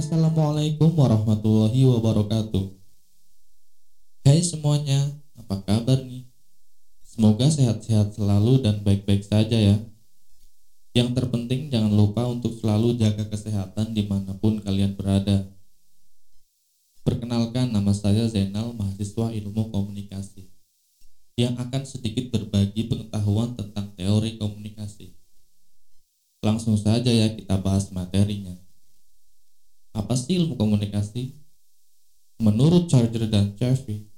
Assalamualaikum warahmatullahi wabarakatuh. Hai semuanya, apa kabar nih? Semoga sehat-sehat selalu dan baik-baik saja ya. Yang terpenting jangan lupa untuk selalu jaga kesehatan di mana pun kalian berada. Perkenalkan nama saya Zainal, mahasiswa ilmu komunikasi yang akan sedikit berbagi pengetahuan tentang teori komunikasi. Langsung saja ya kita bahas materinya. Apa sih ilmu komunikasi? Menurut Charger dan Chevy,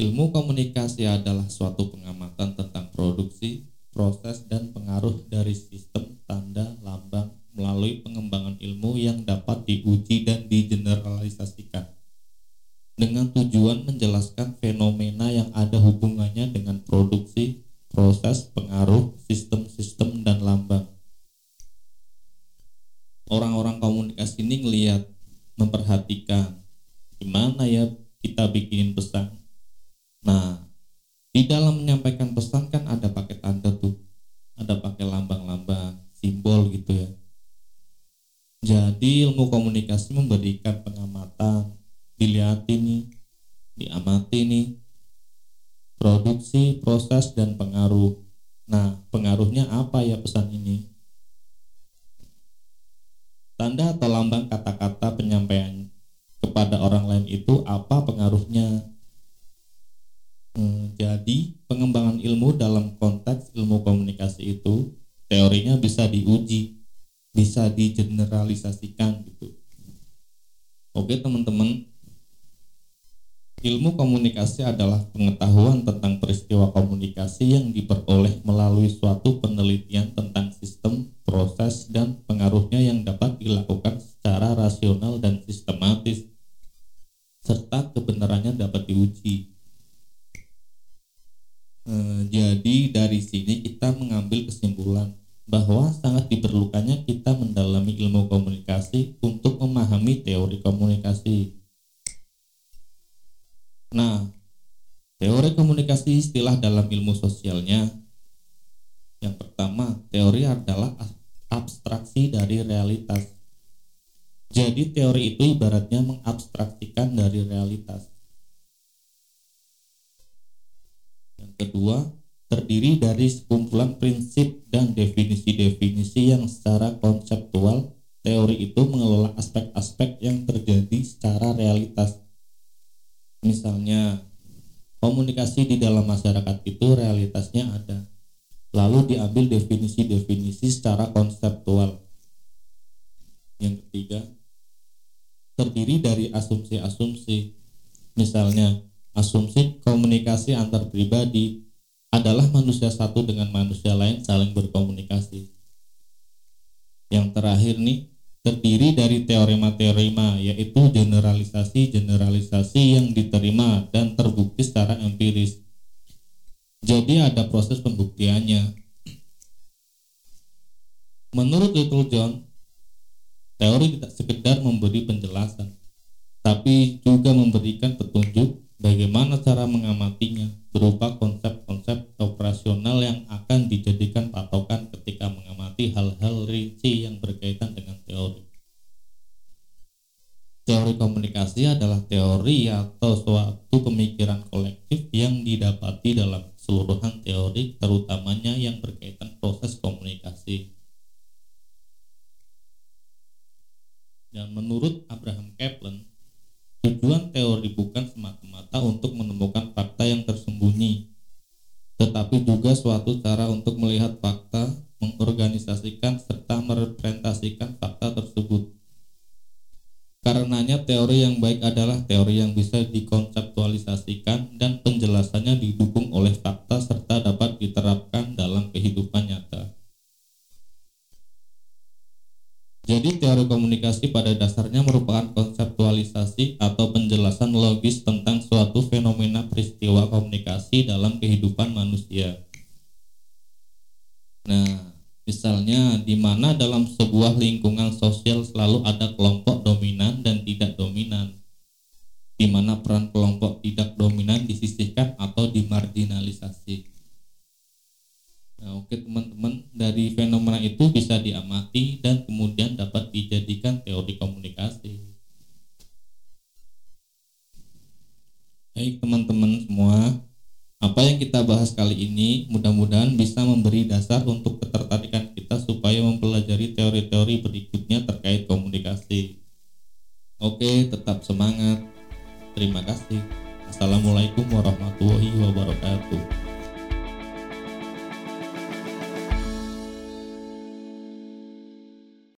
ilmu komunikasi adalah suatu pengamatan tentang produksi, proses, dan pengaruh dari sistem, tanda, lambang melalui pengembangan ilmu yang dapat diuji dan digeneralisasikan dengan tujuan menjelaskan fenomena yang ada hubungannya dengan produksi, proses, pengaruh, sistem-sistem, dan lambang ilmu komunikasi memberikan pengamatan dilihat ini diamati nih produksi proses dan pengaruh nah pengaruhnya apa ya pesan ini Tanda atau lambang kata-kata penyampaian kepada orang lain itu apa pengaruhnya? Hmm, jadi pengembangan ilmu dalam konteks ilmu komunikasi itu teorinya bisa diuji, bisa digeneralisasikan. Oke teman-teman, ilmu komunikasi adalah pengetahuan tentang peristiwa komunikasi yang diperoleh melalui suatu penelitian tentang sistem proses dan pengaruhnya yang dapat dilakukan secara rasional dan sistematis serta kebenarannya dapat diuji. E, jadi dari sini kita istilah dalam ilmu sosialnya yang pertama, teori adalah abstraksi dari realitas. Jadi teori itu ibaratnya mengabstraksikan dari realitas. Yang kedua, terdiri dari sekumpulan prinsip dan definisi-definisi yang secara konseptual dalam masyarakat itu realitasnya ada lalu diambil definisi-definisi secara konseptual. Yang ketiga, terdiri dari asumsi-asumsi. Misalnya, asumsi komunikasi antar pribadi adalah manusia satu dengan manusia lain saling berkomunikasi. Yang terakhir nih, terdiri dari teorema-teorema yaitu generalisasi-generalisasi yang diterima dan terbukti secara empiris jadi ada proses pembuktiannya. Menurut Little John, teori tidak sekedar memberi penjelasan, tapi juga memberikan petunjuk bagaimana cara mengamatinya berupa konsep-konsep operasional yang akan dijadikan patokan ketika mengamati hal-hal rinci yang berkaitan dengan teori. Teori komunikasi adalah teori atau suatu pemikiran kolektif yang didapati dalam keseluruhan teori terutamanya yang berkaitan proses komunikasi. Dan menurut Abraham Kaplan, tujuan teori bukan semata-mata untuk menemukan fakta yang tersembunyi, tetapi juga suatu cara untuk melihat fakta, Karenanya teori yang baik adalah teori yang bisa dikonseptualisasikan dan penjelasannya didukung oleh fakta serta dapat diterapkan dalam kehidupan nyata. Jadi teori komunikasi pada dasarnya merupakan konseptualisasi atau penjelasan logis tentang suatu fenomena peristiwa komunikasi dalam kehidupan manusia. Nah, Misalnya, di mana dalam sebuah lingkungan sosial selalu ada kelompok dominan dan tidak dominan, mudah-mudahan bisa memberi dasar untuk ketertarikan kita supaya mempelajari teori-teori berikutnya terkait komunikasi. Oke, tetap semangat. Terima kasih. Assalamualaikum warahmatullahi wabarakatuh.